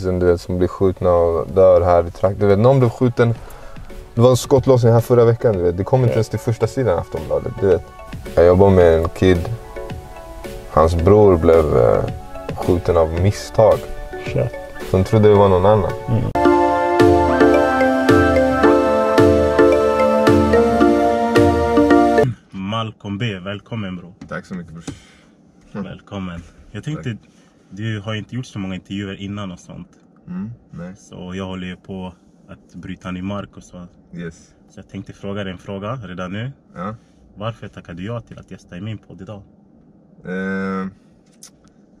kidsen du vet, som blir skjutna och dör här i trakten. Du vet, någon blev skjuten. Det var en skottlossning här förra veckan. Du vet. Det kom inte ens till första sidan i Aftonbladet. Du vet. Jag jobbar med en kid. Hans bror blev eh, skjuten av misstag. Shit. De trodde det var någon annan. Malcolm B, välkommen bro. Tack så mycket brors. Välkommen. Jag tänkte, du har inte gjort så många intervjuer innan och sånt. Mm, nej. Så jag håller ju på att bryta ny mark och så. Yes. Så jag tänkte fråga dig en fråga redan nu. Ja. Varför tackade du ja till att gästa i min podd idag? Eh,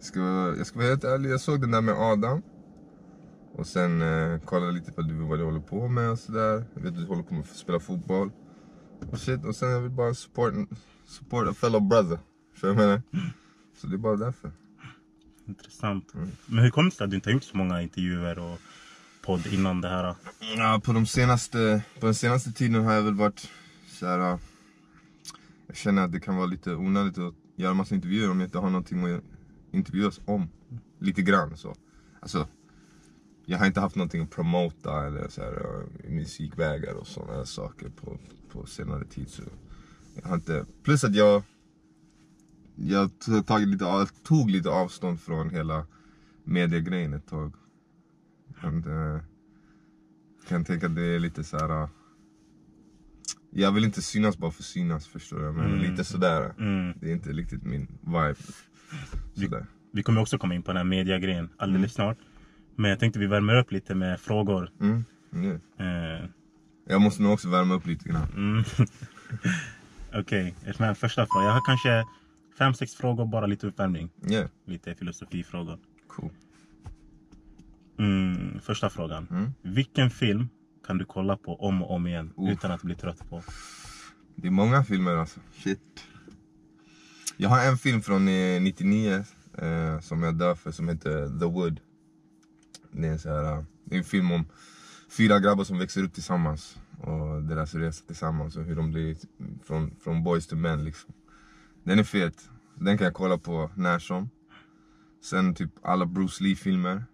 ska, jag ska vara helt ärlig, jag såg den där med Adam. Och sen eh, kollade lite på vad du håller på med och sådär. Jag vet att du håller på med att spela fotboll. Och shit, och sen jag vill bara support, support a fellow brother. Så jag menar. Så det är bara därför. Intressant. Men hur kommer det sig att du inte har gjort så många intervjuer och podd innan det här? Ja, på, de senaste, på den senaste tiden har jag väl varit så här. Jag känner att det kan vara lite onödigt att göra massa intervjuer om jag inte har någonting att intervjuas om. Lite grann så. Alltså, jag har inte haft någonting att promota eller så här, äh, musikvägar och sådana saker på, på senare tid. Så jag har inte, plus att jag jag tog, lite, tog lite avstånd från hela mediegrejen ett tag. Jag kan, kan tänka att det är lite så här. äh, Jag vill inte synas bara för synas förstår du. Men Mm. lite sådär. Mm. Det är inte riktigt min vibe. Sådär. Vi kommer också komma in på den här mediagrejen alldeles snart. Men jag tänkte vi värmer upp lite med frågor. Mm. Eh, Jag måste nog också värma upp lite grann. Mm. Okej, okay. första frågan. Jag har kanske fem, sex frågor, bara lite uppvärmning. Yeah, Lite filosofifrågor. cool. Mm, första frågan. Mm. Vilken film kan du kolla på om och om igen Uff. utan att bli trött på? Det är många filmer alltså. Shit. Jag har en film från eh, 99 eh, som jag dör för som heter The Wood. Det är så här, eh, det är en film om fyra grabbar som växer upp tillsammans. Och deras resa tillsammans och hur de blir från, från boys till män liksom. Den är fet. Den kan jag kolla på när som. Sen typ alla Bruce Lee-filmer.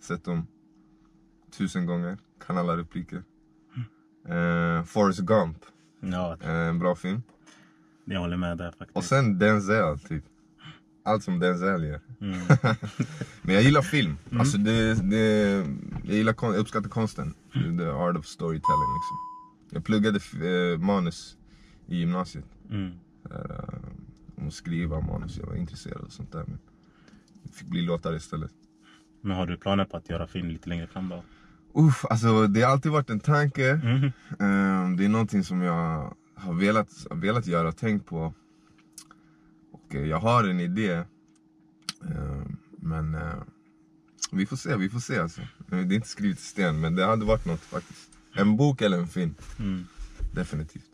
Sett dem tusen gånger. Kan alla repliker. Eh, Forrest Gump. Ja, Eh, En bra film. jag håller med där faktiskt. Och sen Denzel typ. Allt som Denzel gör. Mm. Men jag gillar film. Alltså det, det, jag, gillar, kon- jag uppskattar konsten. The art of storytelling liksom. Jag pluggade eh, manus i gymnasiet. Mm. Där, eh, om att skriva manus. Jag var intresserad och sånt där. Men det fick bli låtar istället. Men har du planer på att göra film lite längre fram då? Uff, alltså det har alltid varit en tanke. Mm. Ehm, det är någonting som jag har velat, velat göra, tänkt på. Och eh, jag har en idé. Ehm, men eh, vi får se, vi får se alltså. Det är inte skrivet i sten, men det hade varit något faktiskt. En bok eller en film, Mm. definitivt.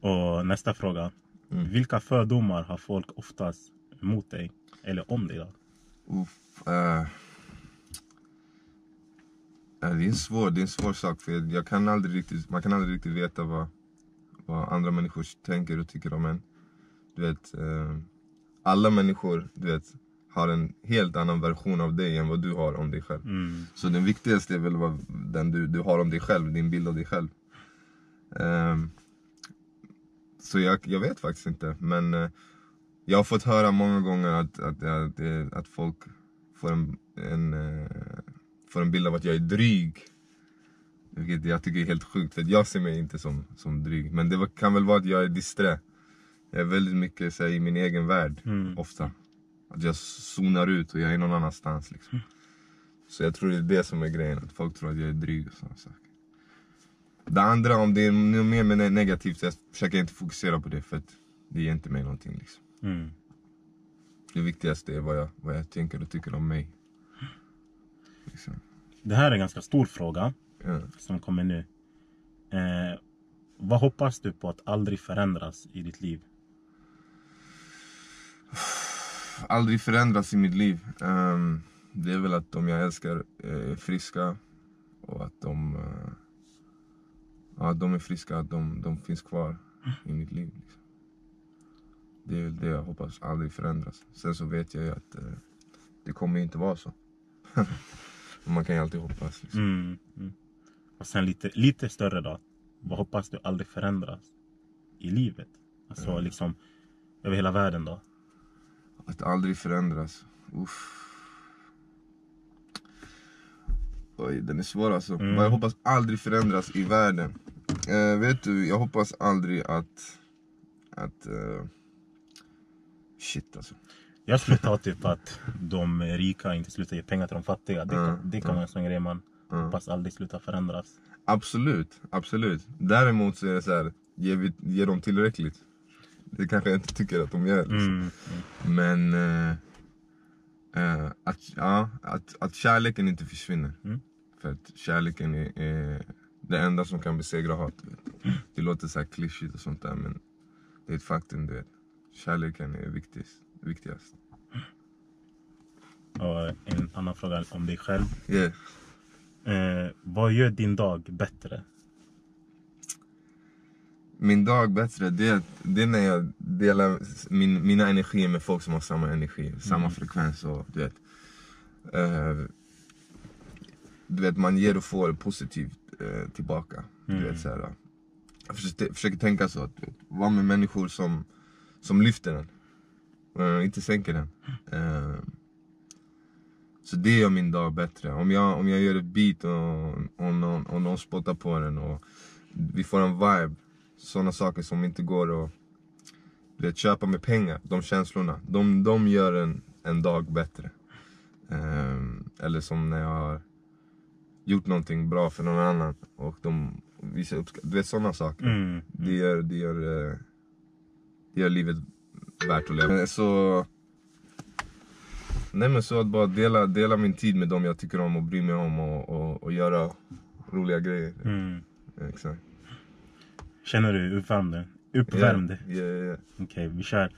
Och nästa fråga. Mm. Vilka fördomar har folk oftast mot dig? Eller om dig då? Uff, eh, det, är en svår, det är en svår sak för jag, kan aldrig riktigt, man kan aldrig riktigt veta vad, vad andra människor tänker och tycker om en. Du vet, eh, alla människor du vet, har en helt annan version av dig än vad du har om dig själv. Mm. Så den viktigaste är väl vad, den du, du har om dig själv, din bild av dig själv. Ehm, så jag, jag vet faktiskt inte. Men eh, jag har fått höra många gånger att, att, att, det- att folk får en, en, eh, får en bild av att jag är dryg. Vilket jag tycker är helt sjukt, för jag ser mig inte som, som dryg. Men det kan väl vara att jag är disträ. Jag är väldigt mycket så här, i min egen värld, Mm. ofta. Att jag zonar ut och jag är någon annanstans. Liksom. Så jag tror det är det som är grejen, att folk tror att jag är dryg och sådana saker. Det andra, om det är något mer med negativt, jag försöker inte fokusera på det för att det ger inte mig någonting. Liksom. Mm. Det viktigaste är vad jag, vad jag tänker och tycker om mig. Liksom. Det här är en ganska stor fråga Ja. som kommer nu. Eh, vad hoppas du på att aldrig förändras i ditt liv? Aldrig förändras i mitt liv. Ehm, det är väl att de jag älskar är friska och att de, eh, ja, de är friska, de, de finns kvar i mitt liv. Liksom. Det är väl det jag hoppas aldrig förändras. Sen så vet jag ju att eh, det kommer inte vara så. Man kan ju alltid hoppas. Liksom. Mm. Mm. Och sen lite, lite större då. Vad hoppas du aldrig förändras i livet? Alltså Mm. liksom över hela världen då. Att aldrig förändras. Uff. Oj, den är svår alltså. Mm. Vad jag hoppas aldrig förändras i världen. Eh, vet du, jag hoppas aldrig att... Att... eh, shit alltså. Jag skulle ta typ att de rika inte slutar ge pengar till de fattiga. Det, Mm, det kan vara en sån grej man Mm. hoppas aldrig slutar förändras. Absolut, absolut. Däremot så är det så här, ger, vi, ger de tillräckligt? Det kanske jag inte tycker att de gör. Liksom. Mm. Men eh, eh, att, ja, att, att kärleken inte försvinner. Mm. För att kärleken är, är det enda som kan besegra hat. vet. Det låter så här klyschigt och sånt där men det är ett faktum. Du vet. Kärleken är viktigast. viktigast. Och en annan fråga om dig själv. Yeah. Eh, vad gör din dag bättre? Min dag bättre, det, det är när jag delar min, mina energier med folk som har samma energi, samma frekvens och du vet. eh, du vet, man ger och får positivt eh, tillbaka. Du Mm. vet, så här, jag försöker, försöker tänka så, att du vara med människor som, som lyfter den. eh, inte sänker den. Så det gör min dag bättre. Om jag, om jag gör ett beat och, och, någon, och någon spottar på den och vi får en vibe. Sådana saker som inte går att vet, köpa med pengar. De känslorna. De, de gör en, en dag bättre. Ehm, eller som när jag har gjort någonting bra för någon annan och de visar uppskattning. Du vet sådana saker. Mm. Det gör, det, gör, eh, det gör livet värt att leva. Så... Nej men så att bara dela, dela min tid med dem jag tycker om och bryr mig om och, och, och göra roliga grejer. Mm. Exakt. Känner du uppvärmd? Uppvärmd? Yeah, yeah, yeah. Okej, vi kör.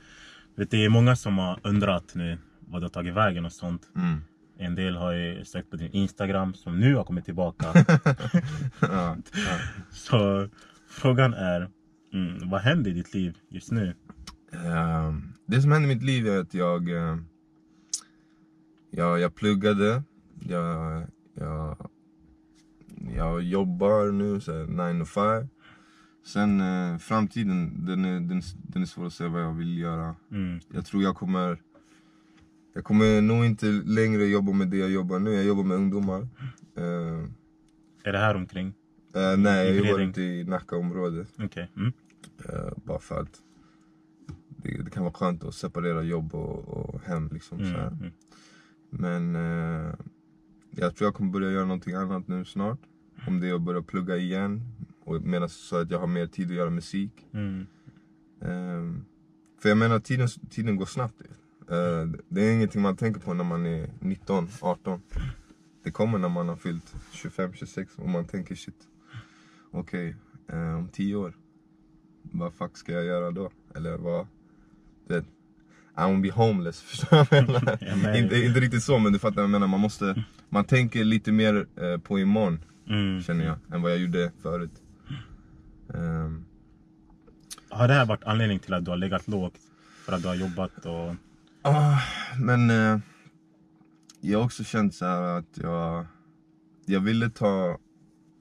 Vet, det är många som har undrat nu vad du har tagit vägen och sånt. Mm. En del har ju sökt på din Instagram som nu har kommit tillbaka. Ja, ja. Så frågan är, mm, vad händer i ditt liv just nu? Ehm, det som hände i mitt liv är att jag, eh, jag, jag pluggade, jag, jag, jag jobbar nu så här 9 to 5. Sen eh, framtiden, den är, den, den är svår att säga vad jag vill göra. Mm. Jag tror jag kommer, jag kommer nog inte längre jobba med det jag jobbar nu. Jag jobbar med ungdomar. Eh, Är det här omkring? eh, nej, jag jobbar ute i Nackaområdet. Okej. Mm. Eh, bara för att det, det kan vara skönt att separera jobb och, och hem. Liksom, så Mm. här. Mm. Men eh, jag tror jag kommer börja göra någonting annat nu snart. Om det är att börja plugga igen. Och medan så att jag har mer tid att göra musik. Mm. Eh, för jag menar tiden, tiden går snabbt. Eh, det är ingenting man tänker på när man är 19, 18. Det kommer när man har fyllt 25, 26 och man tänker shit. Okej, eh, om 10 år. Vad fuck ska jag göra då? Eller vad? Du vet, I won't be homeless, förstår du vad jag menar? Inte, inte riktigt så men du fattar vad jag menar. Man måste, man tänker lite mer eh, på imorgon Mm. känner jag. Än vad jag gjorde förut. Ehm, Har det här varit anledning till att du har legat lågt? För att du har jobbat och... Ah, men eh, jag har också känt så här att jag, jag ville ta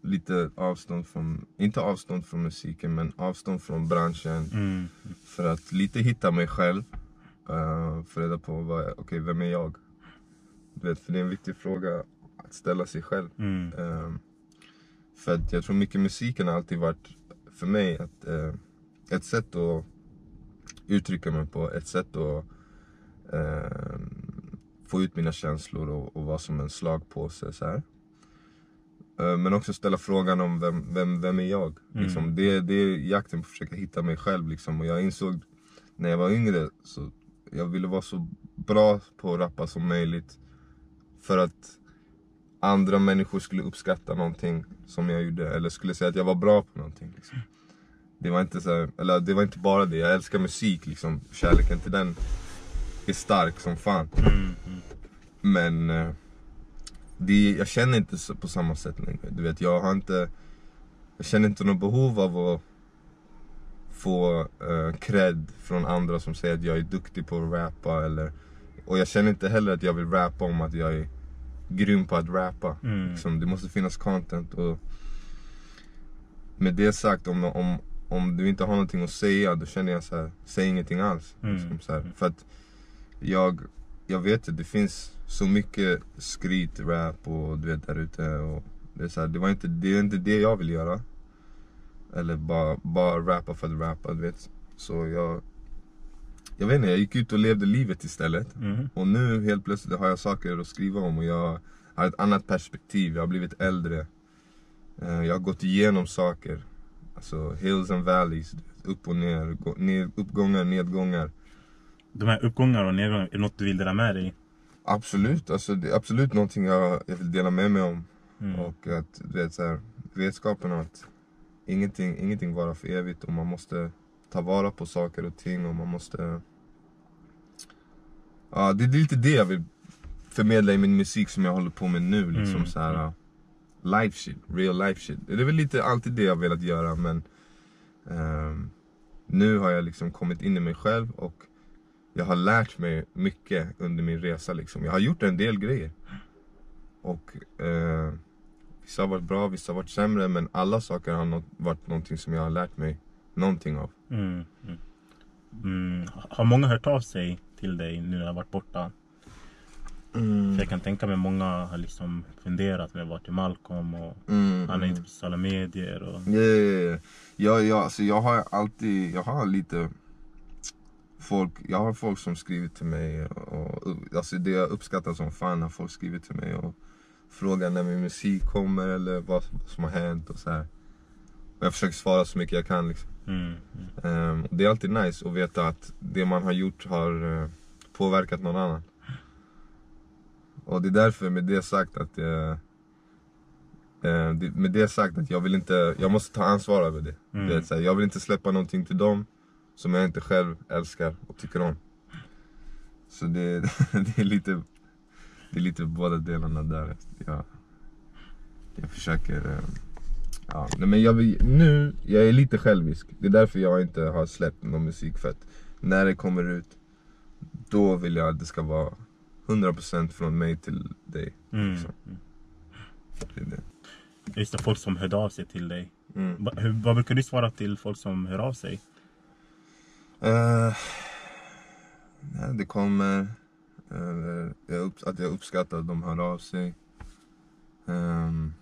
lite avstånd från, inte avstånd från musiken men avstånd från branschen. Mm. För att lite hitta mig själv. Uh, få reda på vad, okej vem är jag? Du vet, för det är en viktig fråga att ställa sig själv. Mm. Ehm, för att jag tror mycket musiken har alltid varit för mig att, eh, ett sätt att uttrycka mig på, ett sätt att eh, få ut mina känslor och, och vara som en slagpåse. Så här. Eh, men också ställa frågan om vem, vem, vem är jag? Mm. Liksom, det, det är jakten på att försöka hitta mig själv. Liksom. Och jag insåg när jag var yngre så jag ville vara så bra på att rappa som möjligt. För att andra människor skulle uppskatta någonting som jag gjorde eller skulle säga att jag var bra på någonting. Liksom. Det, var inte så här, eller det var inte bara det, jag älskar musik liksom. Kärleken till den är stark som fan. Mm. Mm. Men eh, det, jag känner inte så på samma sätt längre. Du vet, jag har inte, jag känner inte något behov av att få uh, cred från andra som säger att jag är duktig på att rappa eller och jag känner inte heller att jag vill rappa om att jag är grym på att rappa. Mm. Liksom, det måste finnas content och med det sagt om, om, om du inte har någonting att säga då känner jag så här, säg ingenting alls. Mm. Liksom, så här. För att jag, jag vet att det finns så mycket skryt, rap och du vet där ute och det är, så här, det, var inte, det är inte det jag vill göra. Eller bara, bara rappa för att rappa, du vet. Så jag, jag vet inte, jag gick ut och levde livet istället. Mm. Och nu helt plötsligt har jag saker att skriva om och jag har ett annat perspektiv. Jag har blivit äldre. Eh, Jag har gått igenom saker. Alltså hills and valleys. Upp och ner. ned, uppgångar, nedgångar. De här uppgångarna och nedgångarna, är det något du vill dela med dig? Absolut, alltså, det är absolut någonting jag, jag vill dela med mig om. Mm. Och att du vet så här, vetskapen om att ingenting, ingenting varar för evigt och man måste ta vara på saker och ting och man måste... Ja, det är lite det jag vill förmedla i min musik som jag håller på med nu. Liksom Mm, så här, life shit, real life shit. Det är väl lite alltid det jag velat göra men ehm, nu har jag liksom kommit in i mig själv och jag har lärt mig mycket under min resa. Liksom. Jag har gjort en del grejer. Och eh, Vissa har varit bra, vissa har varit sämre men alla saker har nå- varit någonting som jag har lärt mig någonting av. Mm. Mm. Mm. Har många hört av sig till dig nu när du har varit borta? För jag kan tänka mig många har liksom funderat med vart är Malcolm och Mm, han är mm. inte på sociala medier. Och... Ja, ja, ja. Ja, ja, alltså jag har alltid, jag har lite folk, jag har folk som skrivit till mig och, alltså det jag uppskattar som fan när folk skriver till mig och frågar när min musik kommer eller vad som har hänt och så här. Och jag försöker svara så mycket jag kan liksom. Mm. Ehm, och det är alltid nice att veta att det man har gjort har eh, påverkat någon annan. Och det är därför med det sagt att eh, eh, det, med det sagt att jag vill inte, jag måste ta ansvar över det. Mm. Vet, här, jag vill inte släppa någonting till dem som jag inte själv älskar och tycker om. Så det, det är lite det är lite båda delarna där. Jag, jag försöker eh, Ja, nej, men jag vill, nu, jag är lite självisk. Det är därför jag inte har släppt någon musik för att när det kommer ut då vill jag att det ska vara 100% från mig till dig. Mm. Så. Det är det. Just det, folk som hörde av sig till dig. Mm. Va, hur, vad brukar du svara till folk som hör av sig? Eh, nej, det kommer. eh, jag upp, att jag uppskattar att de hör av sig. Ehm,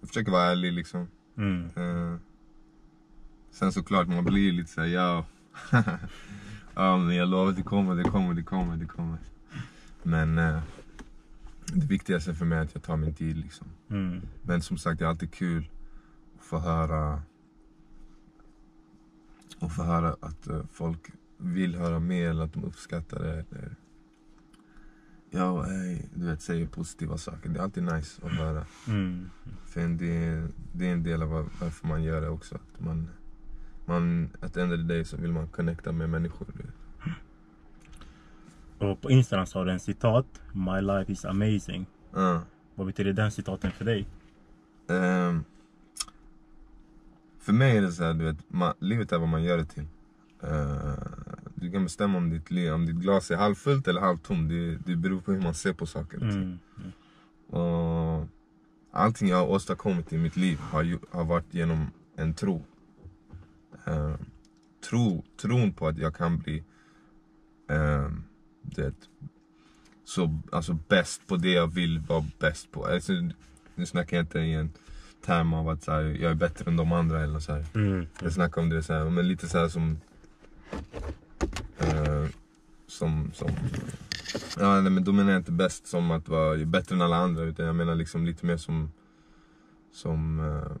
jag försöker vara ärlig liksom. Mm. Eh, sen såklart man blir lite såhär, ja. ja men jag lovar det kommer, det kommer, det kommer, det kommer. Men eh, det viktigaste för mig är att jag tar min tid liksom. Mm. Men som sagt det är alltid kul att få höra och få höra att eh, folk vill höra mer eller att de uppskattar det. Eller, ja, ey, du vet, säger positiva saker. Det är alltid nice att höra. Mm. För det, det är en del av var- varför man gör det också. Att man, man, at the end of the day så vill man connecta med människor. Och på Instagram så har du en citat. My life is amazing. Ja. Vad betyder den citaten för dig? Ehm, för mig är det så här, du vet, man, livet är vad man gör det till. Eh, du kan bestämma om ditt, liv, om ditt glas är halvfullt eller halvtomt. Det, det beror på hur man ser på saker. Mm. Mm. Och allting jag har åstadkommit i mitt liv har, ju, har varit genom en tro. Eh, tro. Tron på att jag kan bli eh, det, så, alltså bäst på det jag vill vara bäst på. Alltså, nu snackar jag inte i en term av att så här, jag är bättre än de andra eller så här. Mm. Jag snackar om det så här, men lite så här som... Som, som... Ja, nej, men då menar jag inte bäst som att vara bättre än alla andra utan jag menar liksom lite mer som... Som eh,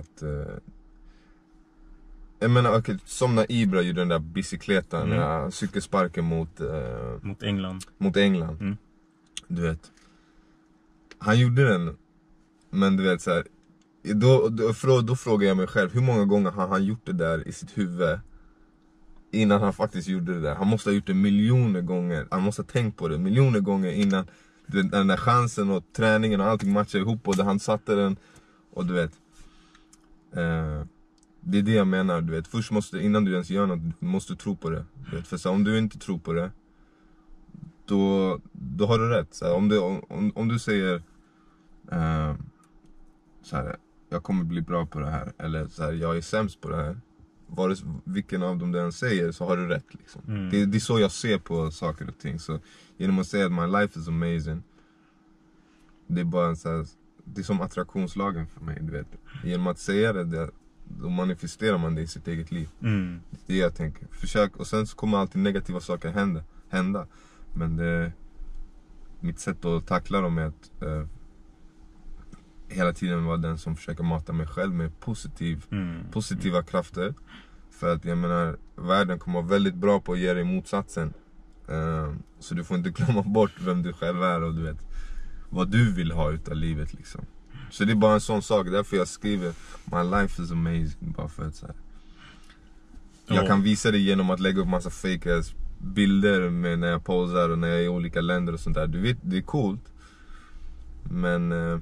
att... eh, jag menar okej, som när Ibra gjorde den där bicicletan, Mm. cykelsparken mot, eh, Mot England. mot England. Mm. Du vet. Han gjorde den, men du vet så här, då, då, då frågar jag mig själv, hur många gånger har han gjort det där i sitt huvud? Innan han faktiskt gjorde det där. Han måste ha gjort det miljoner gånger. Han måste ha tänkt på det miljoner gånger innan du vet, den där chansen och träningen och allting matchade ihop och där han satte den. Och du vet. Eh, det är det jag menar, du vet. Först måste, innan du ens gör något, måste du tro på det. Du vet. För så om du inte tror på det, då, då har du rätt. Så om, du, om, om du säger eh, så här, jag kommer bli bra på det här. Eller så här, jag är sämst på det här. Vare sig vilken av dem du än säger så har du rätt. Liksom. Mm. Det, det är så jag ser på saker och ting. Så genom att säga att my life is amazing. Det är bara en så här, det är som attraktionslagen för mig. Du vet. Genom att säga det, det då manifesterar man det i sitt eget liv. Mm. Det är det jag tänker. Försök, och sen så kommer alltid negativa saker hända. hända. Men det, mitt sätt att tackla dem är att eh, hela tiden vara den som försöker mata mig själv med positiv, Mm. positiva krafter. För att jag menar, världen kommer vara väldigt bra på att ge dig motsatsen. Eh, så du får inte glömma bort vem du själv är och du vet vad du vill ha utav livet liksom. Så det är bara en sån sak, därför jag skriver My life is amazing. Bara för att så här, jag Ja. kan visa det genom att lägga upp massa fake ass bilder med när jag posar och när jag är i olika länder och sånt där. Du vet, det är coolt. Men eh,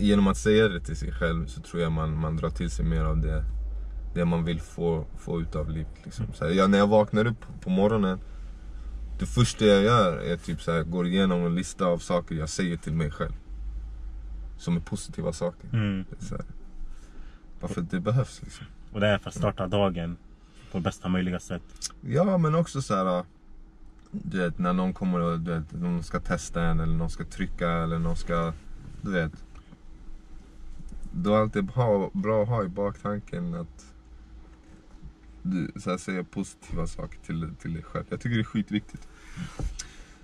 genom att säga det till sig själv så tror jag man, man drar till sig mer av det, det man vill få, få ut av livet. Liksom. Så här, jag, när jag vaknar upp på morgonen, det första jag gör är typ så här, går igenom en lista av saker jag säger till mig själv. Som är positiva saker. Mm. Så här, bara för att det behövs liksom. Och det är för att starta dagen på bästa möjliga sätt. Ja men också så här. Du vet när någon kommer och du vet, någon ska testa en eller någon ska trycka eller någon ska, du vet. Då är alltid bra, bra att ha i baktanken att du så här, säga positiva saker till, till dig själv. Jag tycker det är skitviktigt.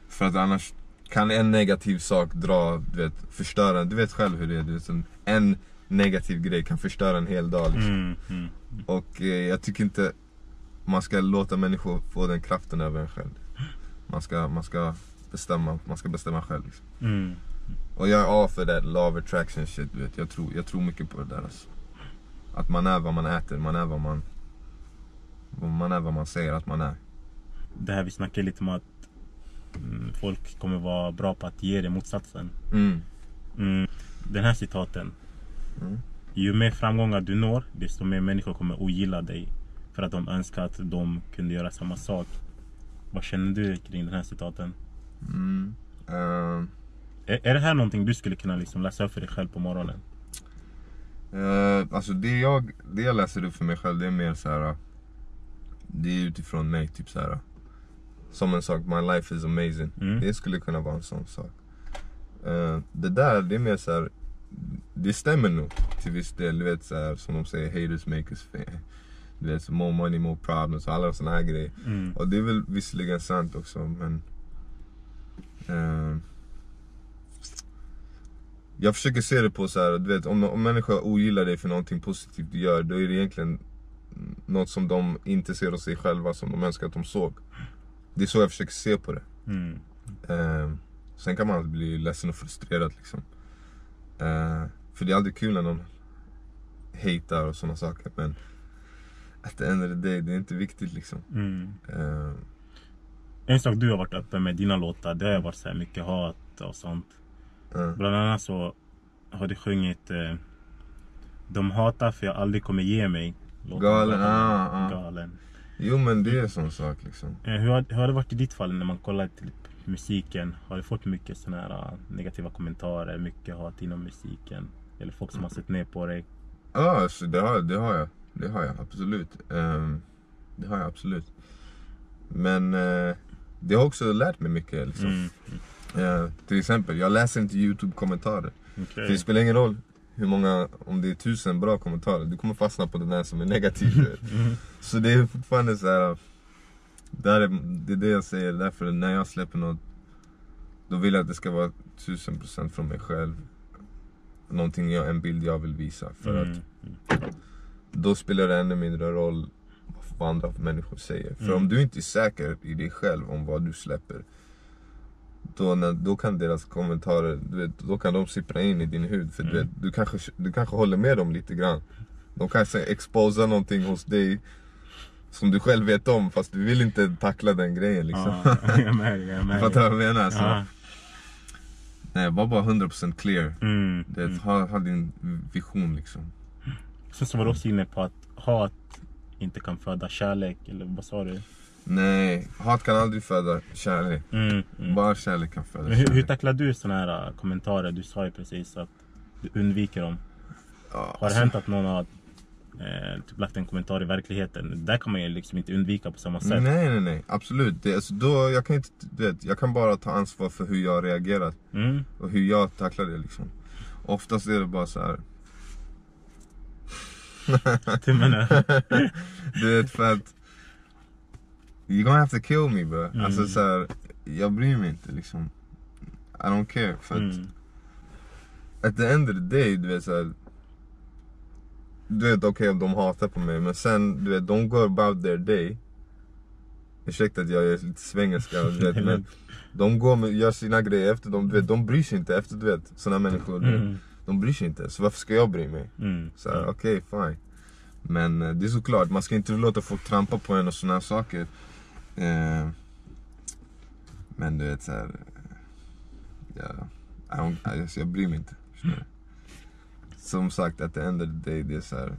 För att annars kan en negativ sak dra, du vet, förstöra. Du vet själv hur det är. Du vet, en negativ grej kan förstöra en hel dag. Liksom. Mm. Mm. Och eh, jag tycker inte man ska låta människor få den kraften över en själv. Man ska, man ska bestämma, man ska bestämma själv. Liksom. Mm. Och jag är A för det, of attraction shit. Du vet. Jag, tror, jag tror mycket på det där. Alltså. Att man är vad man äter, man är vad man, man är vad man säger att man är. Det här vi snackade lite om att mm, folk kommer vara bra på att ge dig motsatsen. Mm. Mm. Den här citaten. Mm. Ju mer framgångar du når, desto mer människor kommer ogilla dig. För att de önskar att de kunde göra samma sak. Vad känner du kring den här citaten? Mm. Är, är det här någonting du skulle kunna liksom läsa upp för dig själv på morgonen? Eh, alltså det jag, det jag läser upp för mig själv det är mer så här. Det är utifrån mig typ så här. Som en sak, my life is amazing. Mm. Det skulle kunna vara en sån sak. Eh, det där, det är mer så här. Det stämmer nog till viss del. Du vet så här, som de säger, haters make us fa- Du vet, more money, more problems och alla såna här grejer. Mm. Och det är väl visserligen sant också men eh, Jag försöker se det på så här, du vet om, om människor ogillar dig för någonting positivt du gör Då är det egentligen något som de inte ser hos sig själva som de önskar att de såg Det är så jag försöker se på det Mm. eh, Sen kan man bli ledsen och frustrerad liksom eh, För det är aldrig kul när någon hatar och sådana saker men At the end of the day, det är inte viktigt liksom Mm. eh, En sak du har varit öppen med dina låtar, det har varit så mycket hat och sånt. Eh. Bland annat så har du sjungit eh, De hatar för jag aldrig kommer ge mig. Låten Galen, ah, ah. Galen. Jo men det är en sån sak liksom. Eh, hur, har, hur har det varit i ditt fall när man kollar till musiken? Har du fått mycket såna här ah, negativa kommentarer, mycket hat inom musiken? Eller folk som har sett ner på dig? Ja, alltså, det, har, det har jag. Det har jag absolut. Ehm, det har jag absolut. Men eh, det har också lärt mig mycket. Liksom. Mm. Eh, till exempel, jag läser inte YouTube-kommentarer. För det spelar ingen roll hur många, om det är tusen bra kommentarer, du kommer fastna på den där som är negativ. Mm. Så det är fortfarande så här. Där är, det är det jag säger, därför när jag släpper något Då vill jag att det ska vara tusen procent från mig själv Någonting jag, en bild jag vill visa för Mm. att då spelar det ännu mindre roll vad andra människor säger. För Mm. om du inte är säker i dig själv om vad du släpper då, när, då kan deras kommentarer, du vet, då kan de sippra in i din hud. För du, Mm. vet, du, kanske, du kanske håller med dem lite grann. De kanske exposar någonting hos dig som du själv vet om fast du vill inte tackla den grejen liksom. Ja, jag är med, jag är med. Fattar du vad jag menar? Så, Ja. nej, var bara 100% clear. Mm. Det, att ha, ha din vision liksom. Sen så var du också inne på att hat inte kan föda kärlek, eller vad sa du? Nej, hat kan aldrig föda kärlek. Mm, mm. Bara kärlek kan föda Men hur, hur kärlek. tacklar du såna här äh, kommentarer? Du sa ju precis att du undviker dem. Ja, Har det alltså, hänt att någon har eh, typ lagt en kommentar i verkligheten? Där kan man ju liksom inte undvika på samma sätt. Nej, nej, nej. Absolut. Det, alltså, då, jag, kan inte, vet, jag kan bara ta ansvar för hur jag reagerar Mm, och hur jag tacklar det. Liksom. Oftast är det bara så här. tummen är... Du vet för att You're gonna have to kill me bro. Mm. Alltså så här, jag bryr mig inte liksom. I don't care. För att Mm, at the end of the day, du vet så här, Du vet okej okay, om de hatar på mig men sen du vet de går about their day. Ursäkta att jag är lite svengelska du vet men de går med, gör sina grejer efter dem, du vet de bryr sig inte efter du vet såna människor. du vet. mm, De bryr sig inte så varför ska jag bry mig? mm, Så okej fine. Men eh, det är såklart, man ska inte låta folk trampa på en och såna saker. Eh, men du vet såhär... Ja, I don't, alltså, jag bryr mig inte. Som sagt, at the end of the day, det är såhär...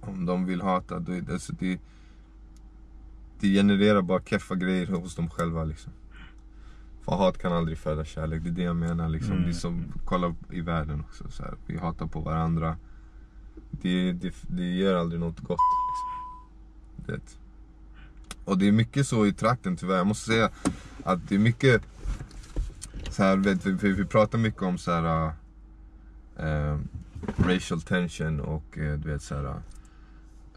Om de vill hata, då är det, alltså, det, det genererar bara keffa grejer hos dem själva liksom. För hat kan aldrig föda kärlek, det är det jag menar liksom. Mm. Det är som, kolla i världen också så här. Vi hatar på varandra. Det, det, det ger aldrig något gott liksom. Det. Och det är mycket så i trakten tyvärr. Jag måste säga att det är mycket så här, vet, vi, vi, vi pratar mycket om så här eh, racial tension och eh, du vet så här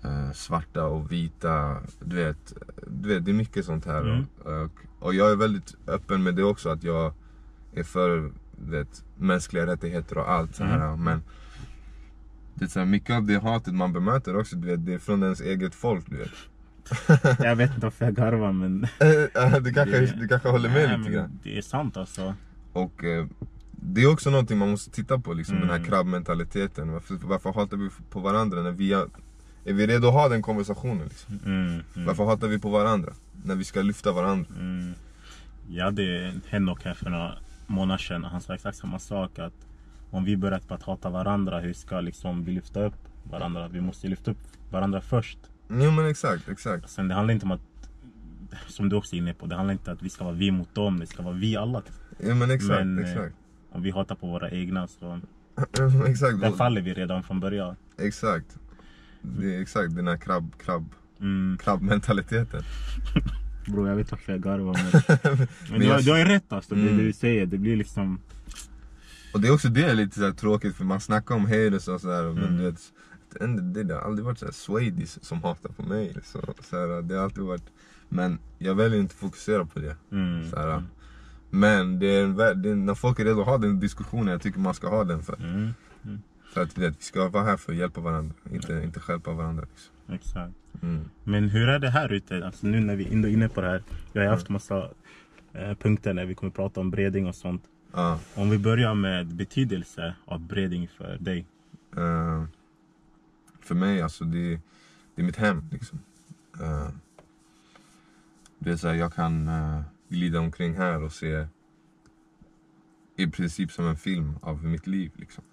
eh, svarta och vita. Du vet, du vet, det är mycket sånt här. Mm. Och, och jag är väldigt öppen med det också att jag är för vet, mänskliga rättigheter och allt så här. Mm. Men det är så här, mycket av det hatet man bemöter också, du vet, det är från ens eget folk. Du vet. Jag vet inte varför jag garvar men... du, kanske, Det- du kanske håller med Nej, lite grann. Det är sant alltså. Och eh, det är också någonting man måste titta på, liksom, den här Mm. krabbmentaliteten. Varför, varför hatar vi på varandra när vi har, är vi redo att ha den konversationen? Liksom? Mm, mm, Varför hatar vi på varandra? När vi ska lyfta varandra. mm. Jag hade Henok här för några månader sedan och han sa exakt samma sak. Att om vi börjar på att hata varandra, hur ska liksom vi lyfta upp varandra? Vi måste lyfta upp varandra först. Jo men exakt, exakt. Sen det handlar inte om att, som du också är inne på, det handlar inte om att vi ska vara vi mot dem. Det ska vara vi alla. Jo men exakt, Men, eh, exakt. Om vi hatar på våra egna så exakt. där faller vi redan från början. Exakt. Det är exakt den här krabb, krabb, Mm. krabbmentaliteten. Bro jag vet varför jag garvar men, men Men du, har- jag- du har ju rätt alltså. Mm. det du säger. Det blir liksom... Och det är också det är lite så tråkigt för man snackar om haters och sådär men Mm. du vet det, det, det har aldrig varit så här swedish som hatar på mig. Så, så här, det har alltid varit Men jag väljer inte att fokusera på det. Mm. Så här, Men det är, en, det är, när folk är redo att ha den diskussionen, jag tycker man ska ha den för. Mm. För att vet, vi ska vara här för att hjälpa varandra, inte, inte stjälpa varandra. Liksom. Exakt. Mm. Men hur är det här ute? Alltså nu när vi är inne på det här. Vi har haft massa eh, punkter när vi kommer prata om breding och sånt. Ja, Om vi börjar med betydelse av breding för dig. eh, för mig, alltså det, det är mitt hem. Liksom. Eh, det är så här, jag kan uh, glida omkring här och se i princip som en film av mitt liv. Liksom.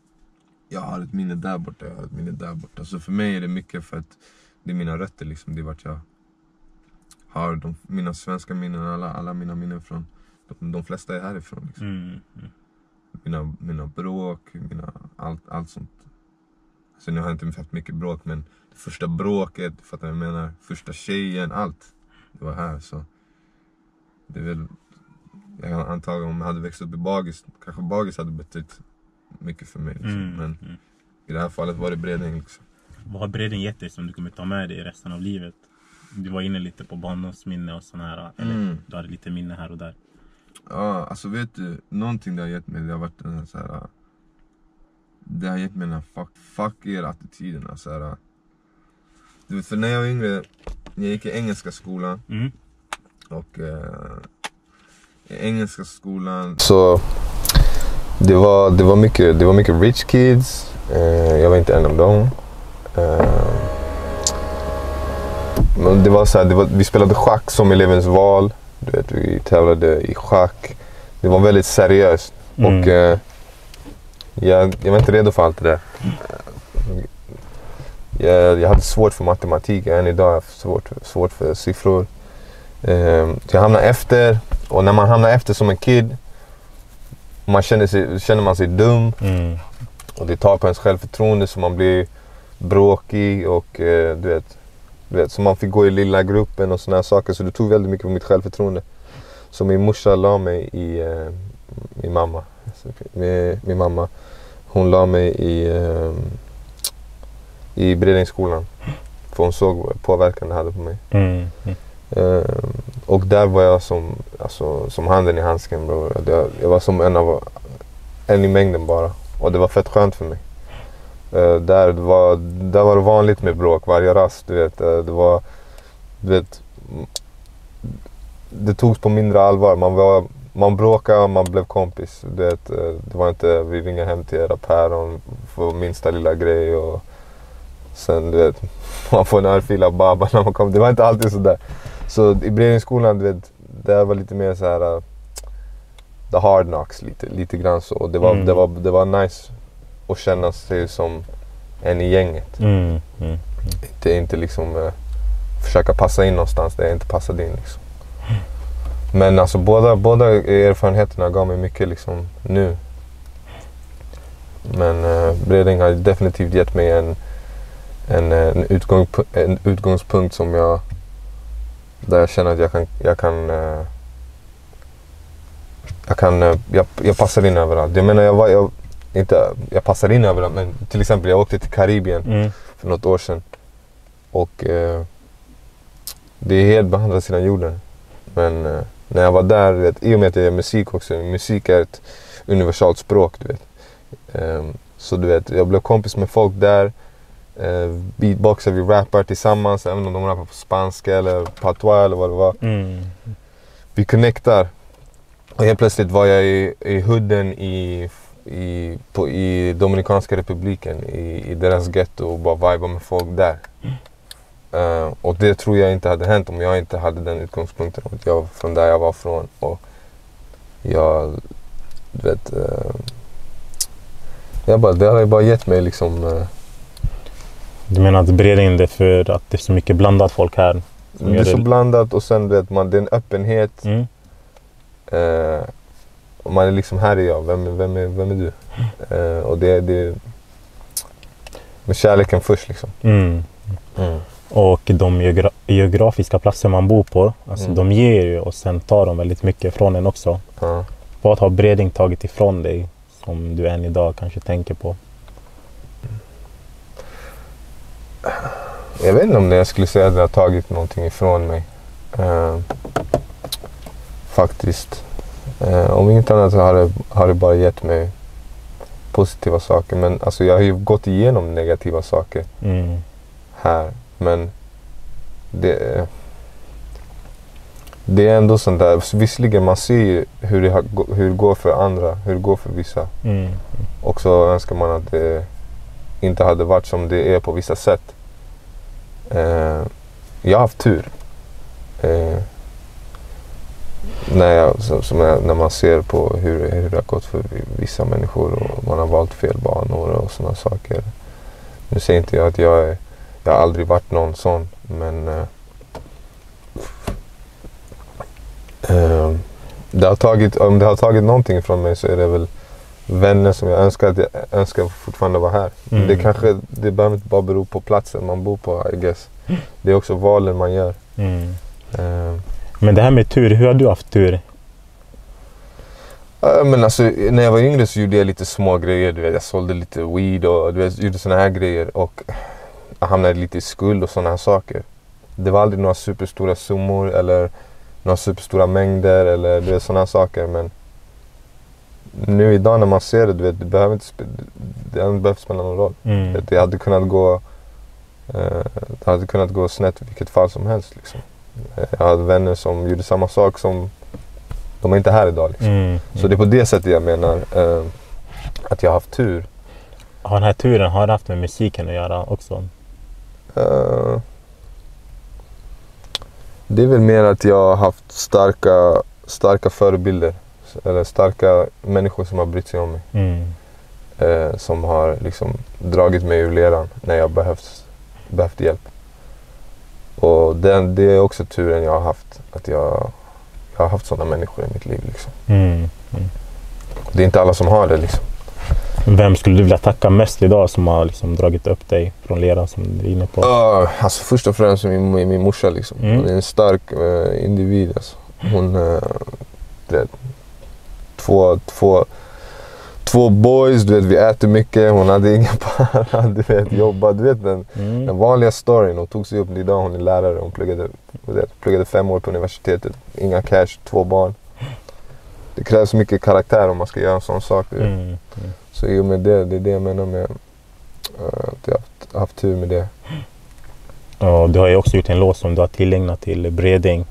Jag har ett minne där borta, jag har ett minne där borta. Så för mig är det mycket för att det är mina rötter. Liksom. Det är vart jag har de, mina svenska minnen, alla, alla mina minnen från de, de flesta är härifrån. Liksom. Mm. Mm. Mina, mina bråk, mina, allt, allt sånt. Så nu har jag inte haft mycket bråk men det första bråket, du fattar vad jag menar? Första tjejen, allt. Det var här så. Det är väl, jag antagligen om jag hade växt upp i Bagis, kanske Bagis hade betytt mycket för mig. Liksom. Mm. Men Mm. i det här fallet var det Bredäng. Liksom. Vad har breding gett dig som du kommer ta med dig resten av livet? Du var inne lite på barndomsminne och sådana här. Eller Mm. du hade lite minne här och där. Ja, alltså vet du, någonting det har gett mig, det har varit den här, så här Det har gett mig den här fuck, fuck er attityden. Så här, du vet, för när jag var yngre, jag gick i engelska skolan Mm. och eh, i engelska skolan så det var, det var, mycket, det var mycket rich kids. Eh, jag var inte en av dem. Eh, men det var så här, det var, vi spelade schack som elevens val. Du vet, vi tävlade i schack. Det var väldigt seriöst. Mm. Och eh, jag, jag var inte redo för allt det där. Jag, jag hade svårt för matematik, än idag har jag svårt, svårt för siffror. Eh, så jag hamnade efter och när man hamnar efter som en kid man känner, sig, känner man sig dum Mm. och det tar på ens självförtroende så man blir bråkig och eh, du vet, du vet, så man fick gå i lilla gruppen och såna här saker så det tog väldigt mycket på mitt självförtroende. Så min morsa la mig i, eh, min mamma, min, min mamma, hon la mig i, eh, i Bredängsskolan. För hon såg påverkan det hade på mig. Mm. Mm. Eh, och där var jag som, alltså, som handen i handsken bror. Jag, jag var som en av en i mängden bara. Och det var fett skönt för mig. Eh, där, var, där var det vanligt med bråk varje rast. Du vet. Eh, det var, du vet, det togs på mindre allvar. Man, var, man bråkade och man blev kompis. Du vet, eh, det var inte vi ringer hem till era päron för minsta lilla grej. Och sen du vet, man får en örfil av Baba när man kommer. Det var inte alltid sådär. Så i Bredängsskolan, du vet, det var lite mer så här uh, the hard knocks lite, lite grann så. Och det var, Mm. det, var, det var nice att känna sig som en i gänget. Mm. Mm. Inte, inte liksom uh, försöka passa in någonstans där jag inte passade in. Liksom. Men alltså båda, båda erfarenheterna gav mig mycket liksom nu. Men uh, Bredäng har definitivt gett mig en, en, en, utgång, en utgångspunkt som jag där jag känner att jag kan, jag kan, eh, jag, kan eh, jag, jag passar in överallt. Jag menar, jag, var, jag, inte, jag passar in överallt, men till exempel jag åkte till Karibien Mm. för något år sedan. Och eh, det är helt på andra sidan jorden. Men eh, när jag var där, vet, i och med att jag gör musik också, musik är ett universalt språk. Du vet. Ehm, så du vet, jag blev kompis med folk där. Eh, beatboxar, vi rappar tillsammans, även om de rappar på spanska eller patois eller vad det var. Mm. Vi connectar. Och helt plötsligt var jag i, i hooden i, i, på, i Dominikanska republiken, i, i deras getto och bara viba med folk där. Eh, och det tror jag inte hade hänt om jag inte hade den utgångspunkten. Att jag från där jag var från. Och jag, vet, eh, jag bara, det har bara gett mig liksom eh, Du menar att Bredäng det är för att det är så mycket blandat folk här? Det är så det- blandat och sen vet man, det är en öppenhet. Mm. Eh, och man är liksom, här är jag, vem, är- vem, är, vem är du? Och det, det med kärleken först liksom. Mm. Och de geogra- geografiska platser man bor på, alltså Mm. de ger ju och sen tar de väldigt mycket från en också. Ja. Vad har Bredäng tagit ifrån dig som du än idag kanske tänker på? Jag vet inte om det jag skulle säga att det har tagit någonting ifrån mig. Eh, faktiskt. Eh, om inget annat så har det, har det bara gett mig positiva saker. Men alltså, jag har ju gått igenom negativa saker Mm. här. Men det, det är ändå sånt där. Visserligen man ser ju hur det, hur det går för andra, hur det går för vissa. Mm. Och så önskar man att det inte hade varit som det är på vissa sätt. Eh, jag har haft tur. Eh, när, jag, som jag, när man ser på hur, hur det har gått för vissa människor och man har valt fel banor och sådana saker. Nu säger inte jag att jag är, jag har aldrig varit någon sån men eh, eh, det har tagit, om det har tagit någonting från mig så är det väl vänner som jag önskar att jag önskar fortfarande vara här. Mm. Det kanske, det behöver inte bara bero på platsen man bor på I guess. Det är också valen man gör. Mm. Eh, Men det här med tur, hur har du haft tur? Men alltså, när jag var yngre så gjorde jag lite små grejer. Du vet, jag sålde lite weed och du vet, gjorde såna här grejer. Och hamnade lite i skuld och här saker. Det var aldrig några superstora summor eller några superstora mängder eller du vet, såna här saker. Men nu idag när man ser det, du vet, det behöver inte spe- det hade inte behövt spela någon roll. Mm. Det hade kunnat gå eh, det hade kunnat gå snett i vilket fall som helst. Liksom. Eh, Jag hade vänner som gjorde samma sak som de är inte här idag. Liksom. Mm. Så det är på det sättet jag menar eh, att jag har haft tur. Har den här turen har haft med musiken att göra också? Eh, det är väl mer att jag har haft starka, starka förebilder. Eller starka människor som har brytt sig om mig. Mm. Eh, som har liksom dragit mig ur leran när jag behövt behövt hjälp. Och den, det är också turen jag har haft. Att jag, jag har haft sådana människor i mitt liv. Liksom. Mm. Det är inte alla som har det. Liksom. Vem skulle du vilja tacka mest idag som har liksom dragit upp dig från leran som du är inne på? Uh, alltså först och främst min, min, morsa. Liksom. Mm. Hon är en stark uh, individ. Alltså. Hon... Uh, det, två, två, två boys, du vet, vi äter mycket. Hon hade inga para, du vet, jobba. Du vet den, Mm. den vanliga storyn. Hon tog sig upp. Idag hon är lärare. Hon pluggade, vet, pluggade fem år på universitetet. Inga cash, två barn. Det krävs mycket karaktär om man ska göra en sån sak. Mm. Mm. Så i och med det, det är det jag menar med uh, att jag har haft, haft tur med det. Och du har ju också gjort en låt som du har tillägnat till Breding.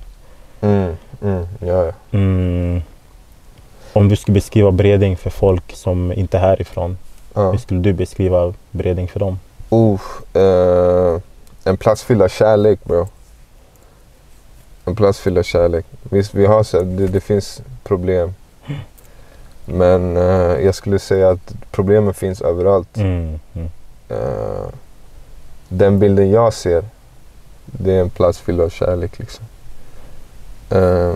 Mm, mm, ja, ja. Mm. Om du skulle beskriva Breding för folk som inte är härifrån, Ja. hur skulle du beskriva Breding för dem? Uh, eh, en plats fylld av kärlek bro. En plats fylld av kärlek. Visst, vi har så det, det finns problem. Men eh, jag skulle säga att problemen finns överallt. Mm. Mm. Eh, den bilden jag ser, det är en plats fylld av kärlek. Liksom. Eh,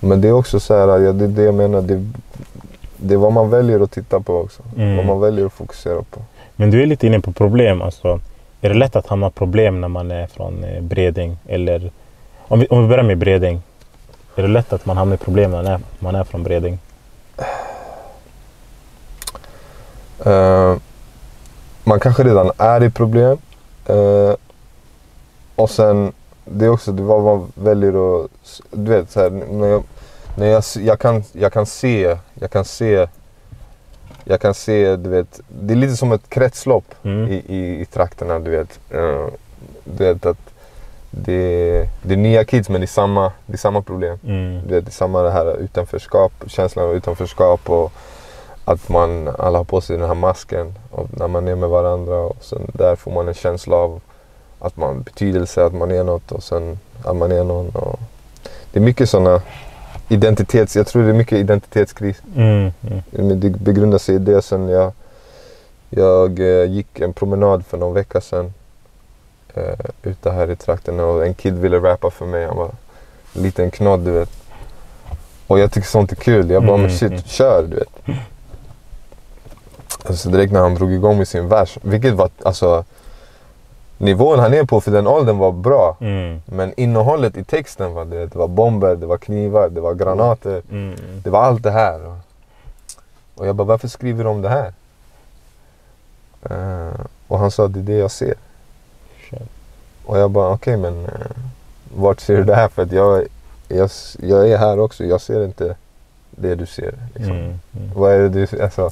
men det är också så här, ja, det är det jag menar, det, det är vad man väljer att titta på också. Mm. Vad man väljer att fokusera på. Men du är lite inne på problem. Alltså, är det lätt att hamna problem när man är från eh, Breding? Eller, om, vi, om vi börjar med Breding. Är det lätt att man hamnar i problem när man är, man är från Breding? Eh, man kanske redan är i problem. Eh, och sen, det är också det vad man väljer att... Du vet, så här, när jag, när jag, jag, kan, jag kan se, jag kan se, jag kan se, du vet, det är lite som ett kretslopp Mm. i, i, i trakterna, du vet. Eh, du vet att det, det är nya kids men det är samma, det är samma problem. Mm. Du vet, det är samma det här utanförskap, känslan av utanförskap och att man alla har på sig den här masken och när man är med varandra och sen där får man en känsla av att man betydelse, att man är något och sen att man är någon. Och det är mycket sådana identitets, jag tror det är mycket identitetskris. Mm. Mm. Det begrundar sig i det sen jag, jag eh, gick en promenad för någon vecka sedan eh, ute här i trakten och en kid ville rappa för mig. Han var en liten knodd du vet. Och jag tycker sånt är kul. Jag bara, Mm, men shit, mm. kör du vet. Alltså direkt när han drog igång med sin vers, vilket var, alltså nivån han är på för den åldern var bra. Mm. Men innehållet i texten var det, det var bomber, det var knivar, det var granater. Mm. Det var allt det här. Och, jag bara, varför skriver de det här? Eh, och han sa, det är det jag ser. Shit. Och jag bara, okej men uh, vart ser du det här? För att jag, jag, jag är här också, jag ser inte det du ser. Liksom. Mm. Mm. Vad är det du, alltså,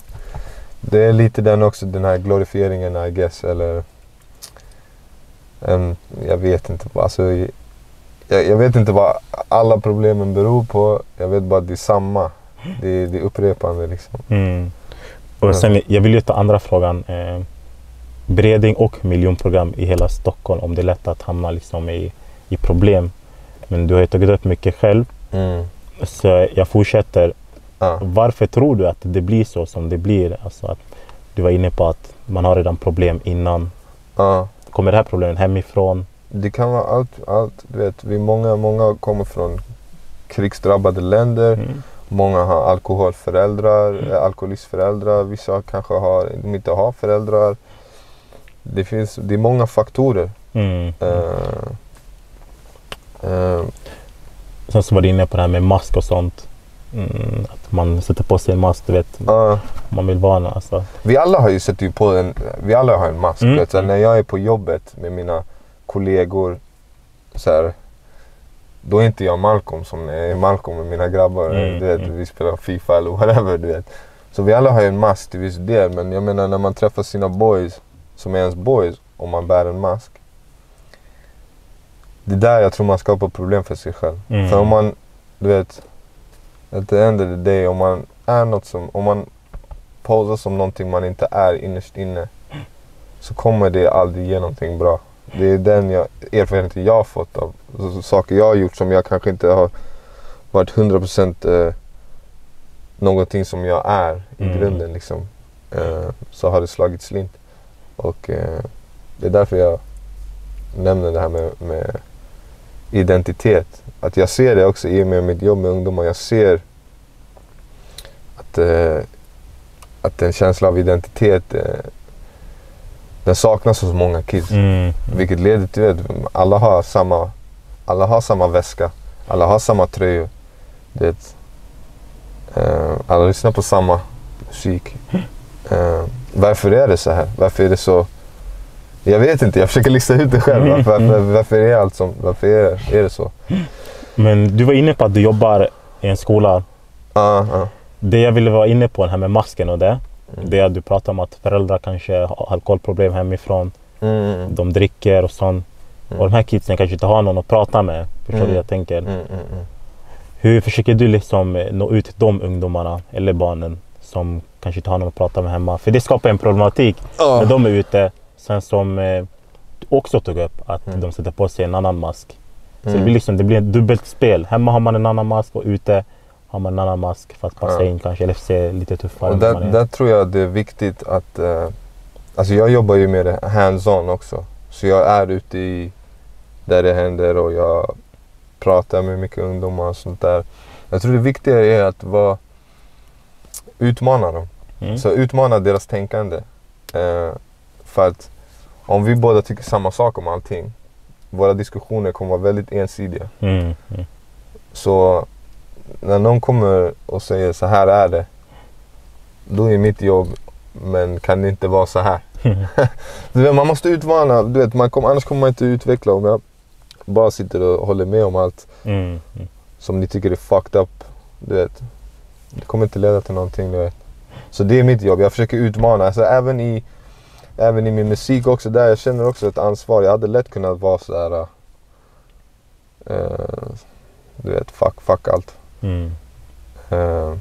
det är lite den också, den här glorifieringen I guess. Eller, en, jag vet inte. Alltså, jag, jag vet inte vad alla problemen beror på. Jag vet bara att det är samma. Det, det är upprepande liksom. Mm. Och sen, jag vill ju ta andra frågan. Eh, Breding och miljonprogram i hela Stockholm. Om det är lätt att hamna liksom i, i problem. Men du har ju tagit upp mycket själv. Mm. Så jag fortsätter. Ja. Varför tror du att det blir så som det blir? Alltså att du var inne på att man har redan problem innan. Ja. Kommer det här problemet hemifrån? Det kan vara allt. allt du vet, vi många, många kommer från krigsdrabbade länder. Mm. Många har alkoholföräldrar, eh, alkoholistföräldrar. Vissa kanske har, de inte har föräldrar. Det, finns, det är många faktorer. Mm. Eh, eh, Sen så var du inne på det här med mask och sånt. Mm. Att man sätter på sig en mask, du vet. ja. Man vill vara alltså. vi alla har ju sett på en, vi alla har en mask. Mm. Så när jag är på jobbet med mina kollegor, så här, då är inte jag Malcolm som när jag är Malcolm med mina grabbar. Mm, Du vet, mm. Vi spelar Fifa eller whatever. Du vet. Så vi alla har ju en mask till viss del. Men jag menar när man träffar sina boys, som är ens boys, och man bär en mask. Det är där jag tror man skapar problem för sig själv. Mm. För om man, du vet, at the end of the day, om man är något som, om man posar som någonting man inte är innerst inne, så kommer det aldrig ge någonting bra. Det är den jag, erfarenheten jag har fått av saker jag har gjort som jag kanske inte har varit 100% eh, någonting som jag är i Mm. grunden liksom. Eh, så har det slagit slint. Och eh, det är därför jag nämner det här med, med identitet. Att jag ser det också i och med mitt jobb med ungdomar. Jag ser att, eh, att en känsla av identitet eh, den saknas hos många kids. Mm. Vilket leder till att alla har samma, alla har samma väska. Alla har samma tröjor. Det, eh, alla lyssnar på samma musik. Eh, varför är det så här? Varför är det så? Jag vet inte, jag försöker lista ut det själv. Mm, Varför, mm. varför, varför är allt som, varför är det, är det så? Men du var inne på att du jobbar i en skola. Ja, ja. Det jag ville vara inne på, det här med masken och det. Mm. Det är att du pratar om att föräldrar kanske har alkoholproblem hemifrån. Mm, De dricker och sånt. Mm. Och de här kidsen kanske inte har någon att prata med. Förstår du Mm. jag tänker? mm, mm. Hur försöker du liksom eh, nå ut till de ungdomarna eller barnen som kanske inte har någon att prata med hemma? För det skapar en problematik Ja. när de är ute. Sen som eh, också tog upp, att Mm. de sätter på sig en annan mask. Så Mm. det blir liksom det blir ett dubbelt spel. Hemma har man en annan mask och ute har man en annan mask för att passa Ja. in kanske eller se lite tuffare Och där, där tror jag det är viktigt att... Eh, alltså jag jobbar ju med det hands-on också. Så jag är ute i där det händer och jag pratar med mycket ungdomar och sånt där. Jag tror det viktiga är att vara, utmana dem. Mm. Så utmana deras tänkande. Eh, för att om vi båda tycker samma sak om allting, våra diskussioner kommer vara väldigt ensidiga. Mm. Mm. Så när någon kommer och säger så här är det. Då är mitt jobb, men kan det inte vara så här? vet, man måste utmana, du vet, man kommer, annars kommer man inte utveckla. Om jag bara sitter och håller med om allt Mm. Mm. som ni tycker är fucked up. Du vet, det kommer inte leda till någonting. Du vet. Så det är mitt jobb, jag försöker utmana. Alltså, även, i, även i min musik också, där jag känner också ett ansvar. Jag hade lätt kunnat vara så här. eh, du vet, fuck, fuck allt. Mm. Uh,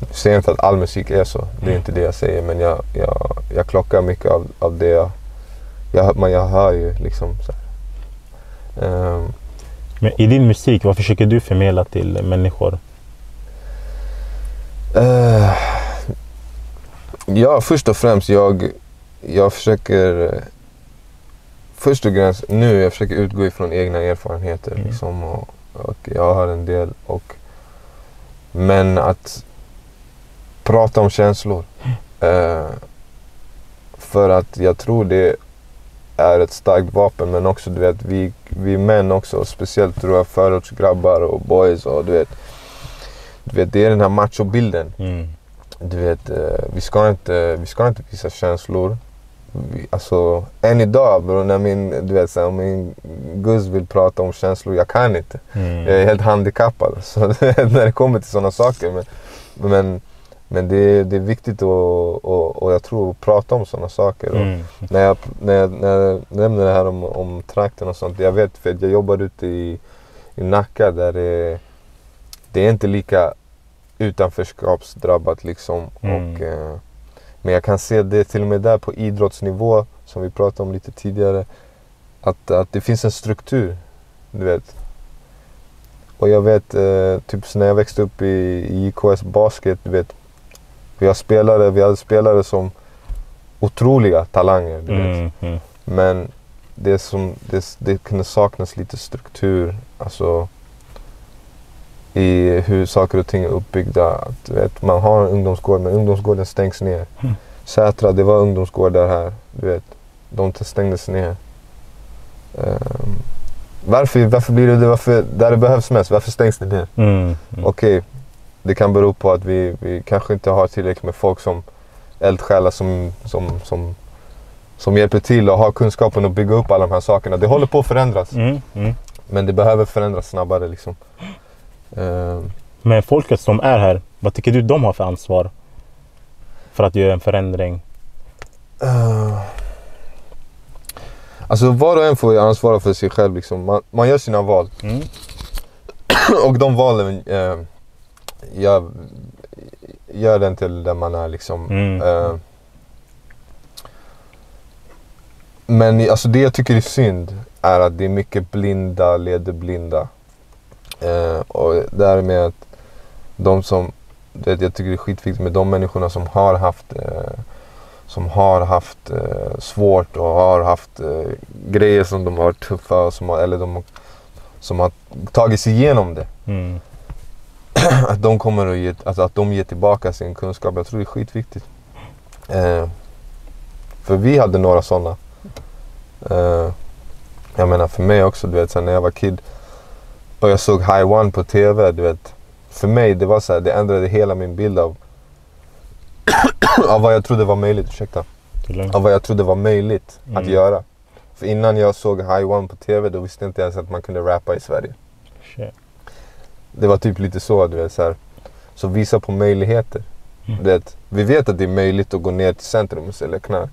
jag säger inte att all musik är så, det är inte det jag säger. Men jag, jag, jag klockar mycket av, av det jag, jag, men jag hör ju liksom så här. Ehm, Men i din musik, vad försöker du förmedla till människor? eh, ja, först och främst jag, jag försöker Först och främst nu, jag försöker utgå ifrån egna erfarenheter. Mm. Liksom, och, och jag har en del. Och, men att prata om känslor. Eh, för att jag tror det är ett starkt vapen. Men också du vet, vi, vi män också. Speciellt tror jag förortsgrabbar och boys. Och, du vet, du vet, det är den här machobilden. Mm. Du vet, eh, vi ska inte, vi ska inte visa känslor. Vi, alltså, än idag bro, när min, du vet, så här, min guzz vill prata om känslor, jag kan inte. Mm. Jag är helt handikappad så, när det kommer till sådana saker. Men, men, men det, är, det är viktigt att, och, och jag tror, att prata om sådana saker. Mm. när, jag, när, jag, när jag nämner det här om, om trakten och sånt. Jag vet för jag jobbar ute i, i Nacka där det, det är inte lika utanförskapsdrabbat liksom. Mm. Och, eh, men jag kan se det till och med där på idrottsnivå som vi pratade om lite tidigare. Att, att det finns en struktur. Du vet. Och jag vet, eh, typ när jag växte upp i, i IKS basket, du vet. Vi, har spelare, vi hade spelare som otroliga talanger. Du vet. Mm. Mm. Men det, som, det, det kunde saknas lite struktur. Alltså i hur saker och ting är uppbyggda. Att, vet, man har en ungdomsgård men ungdomsgården stängs ner. Mm. Sätra, det var ungdomsgårdar här. Du vet, de stängdes ner. Ehm, varför, varför blir det det? Varför, där det behövs mest, varför stängs det ner? Mm. Mm. Okej, det kan bero på att vi, vi kanske inte har tillräckligt med folk som eldsjälar som, som, som, som hjälper till och har kunskapen att bygga upp alla de här sakerna. Det håller på att förändras. Mm. Mm. Men det behöver förändras snabbare liksom. Ehm, Men folket som är här, vad tycker du de har för ansvar? För att göra en förändring? eh, alltså var och en får ju ansvara för sig själv liksom. Man, man gör sina val. Mm. och de valen eh, gör, gör den till där man är liksom. Mm. Eh, men alltså det jag tycker är synd är att det är mycket blinda leder blinda. Eh, och därmed att de som, det, jag tycker det är skitviktigt med de människorna som har haft, eh, som har haft eh, svårt och har haft eh, grejer som de har varit tuffa som har, eller de, som har tagit sig igenom det. Mm. Att de kommer att ge, alltså att de ger tillbaka sin kunskap. Jag tror det är skitviktigt. Eh, för vi hade några sådana. Eh, jag menar för mig också, du vet sen när jag var kid och jag såg High One på TV, du vet. För mig, det var så här, det ändrade hela min bild av, av vad jag trodde var möjligt. Ursäkta Det av vad jag trodde var möjligt att Mm. göra. För innan jag såg High One på TV då visste jag inte ens att man kunde rappa i Sverige. Shit. Det var typ lite så, du vet. Så, här. så visa på möjligheter. Mm. Du vet, vi vet att det är möjligt att gå ner till centrum och sälja knark.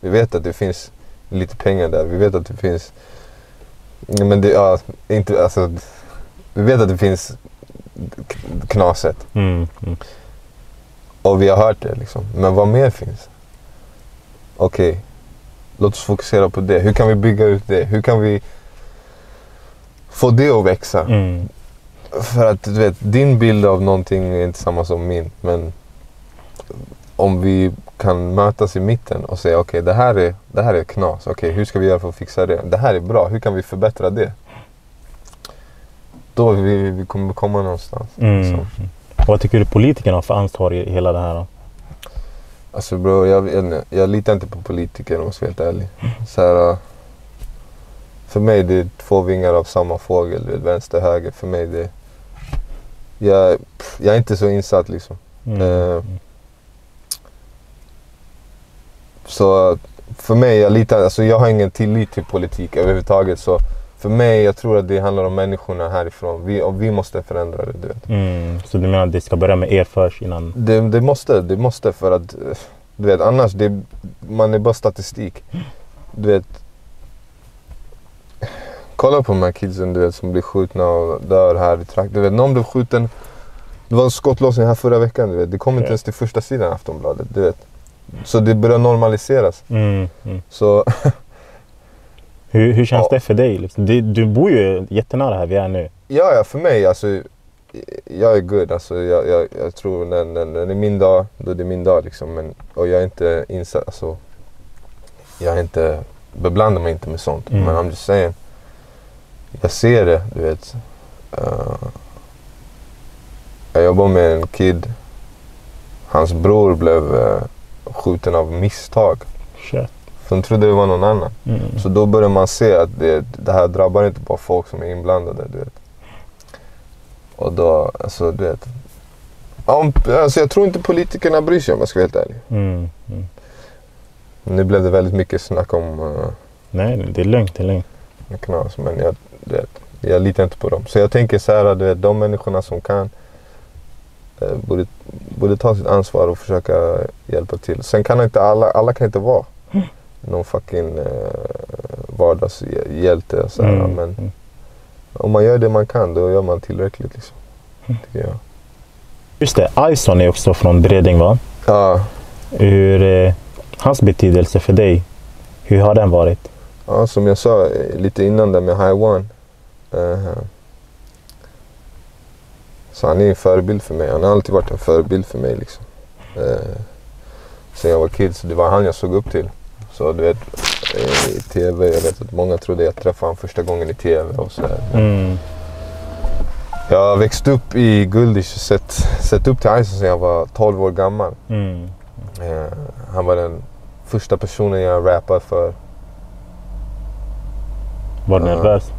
Vi vet att det finns lite pengar där. Vi vet att det finns... Men det, ja, inte, alltså, vi vet att det finns knaset. Mm. Mm. Och vi har hört det liksom. Men vad mer finns? Okej, låt oss fokusera på det. Hur kan vi bygga ut det? Hur kan vi få det att växa? Mm. För att du vet, din bild av någonting är inte samma som min. Men om vi kan mötas i mitten och säga okej, det, här är, det här är knas. Okej, hur ska vi göra för att fixa det? Det här är bra. Hur kan vi förbättra det? Då vi, vi kommer komma någonstans. Mm. Så. Vad tycker du politikerna har för ansvar i hela det här? Då? Alltså bro, jag, jag, jag litar inte på politiker om jag ska vara helt ärlig. Så här, äh, för mig det är två vingar av samma fågel, vet, vänster höger. För mig det... Jag, jag är inte så insatt liksom. Mm. Eh, Så för mig, jag litar, alltså jag har ingen tillit till politik överhuvudtaget. Så för mig, jag tror att det handlar om människorna härifrån. Vi, och vi måste förändra det, du vet. Mm. Så du menar att det ska börja med er först innan? Det, det måste, det måste för att du vet annars, det, man är bara statistik. Du vet. Kolla på de här kidsen du vet som blir skjutna och dör här i trakten. Du vet någon blev skjuten. Det var en skottlossning här förra veckan du vet. Det kom inte ens till första sidan Aftonbladet. Du vet. Så det börjar normaliseras. Mm. Mm. Så Hur, hur känns Ja. det för dig? Liksom? Du, du bor ju jättenära här vi är nu. ja, ja för mig alltså. Jag är good alltså. Jag, jag, jag tror när, när, när det är min dag, då är det min dag liksom. Men, och jag är inte insatt, alltså. Jag är inte, beblandar mig inte med sånt. Mm. Men I'm just saying. Jag ser det, du vet. Uh, jag jobbar med en kid. Hans bror blev uh, skjuten av misstag. Shit. De trodde det var någon annan. Mm. Så då börjar man se att det, det här drabbar inte bara folk som är inblandade. Du vet. Och då, alltså du vet. Om, alltså, jag tror inte politikerna bryr sig om jag ska vara helt ärlig. Mm. Mm. Nu blev det väldigt mycket snack om uh, Nej, det är lugnt. Det är lugnt. knas. Men jag, du vet, jag litar inte på dem. Så jag tänker så här, du vet, de människorna som kan eh, borde, borde ta sitt ansvar och försöka hjälpa till. Sen kan inte alla, alla kan inte vara någon fucking eh, vardagshjälte. Så här, Mm. Men Mm. om man gör det man kan, då gör man tillräckligt. Liksom, tycker jag. Just det, Ison är också från Bredäng va? Ja, Hur, eh, hans betydelse för dig, hur har den varit? ja, som jag sa eh, lite innan där med High One. eh, så han är en förebild för mig. Han har alltid varit en förebild för mig. Liksom. Uh, sen jag var kid, så det var han jag såg upp till. Så du vet, eh, i TV, jag vet att många trodde jag träffade honom första gången i TV och sådär. Mm. Jag har växt upp i Guldish och sett, sett upp till Ison sedan jag var 12 år gammal. Mm. Eh, han var den första personen jag rappade för. Var du Ja. nervös?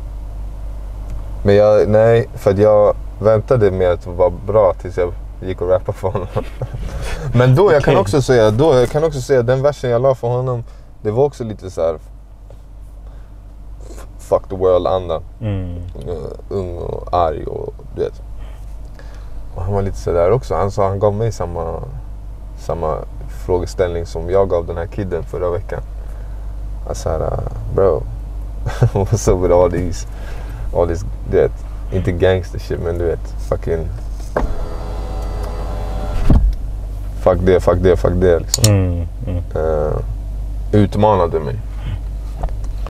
Men jag, nej, för att jag väntade med att vara bra tills jag gick och rappade för honom. Men då, jag kan Okej. också säga, då, jag kan också säga den versen jag la för honom, det var också lite så här. Fuck the world-andan. Mm. Uh, ung och arg och du vet. Och han var lite sådär också. Han sa han gav mig samma, samma frågeställning som jag gav den här kidden förra veckan. Jag sa uh, bro, what's up with all these, all this, du vet, inte gangster shit men du vet, fucking Fuck det, fuck det, fuck det liksom. Mm. Mm. Uh, utmanade mig.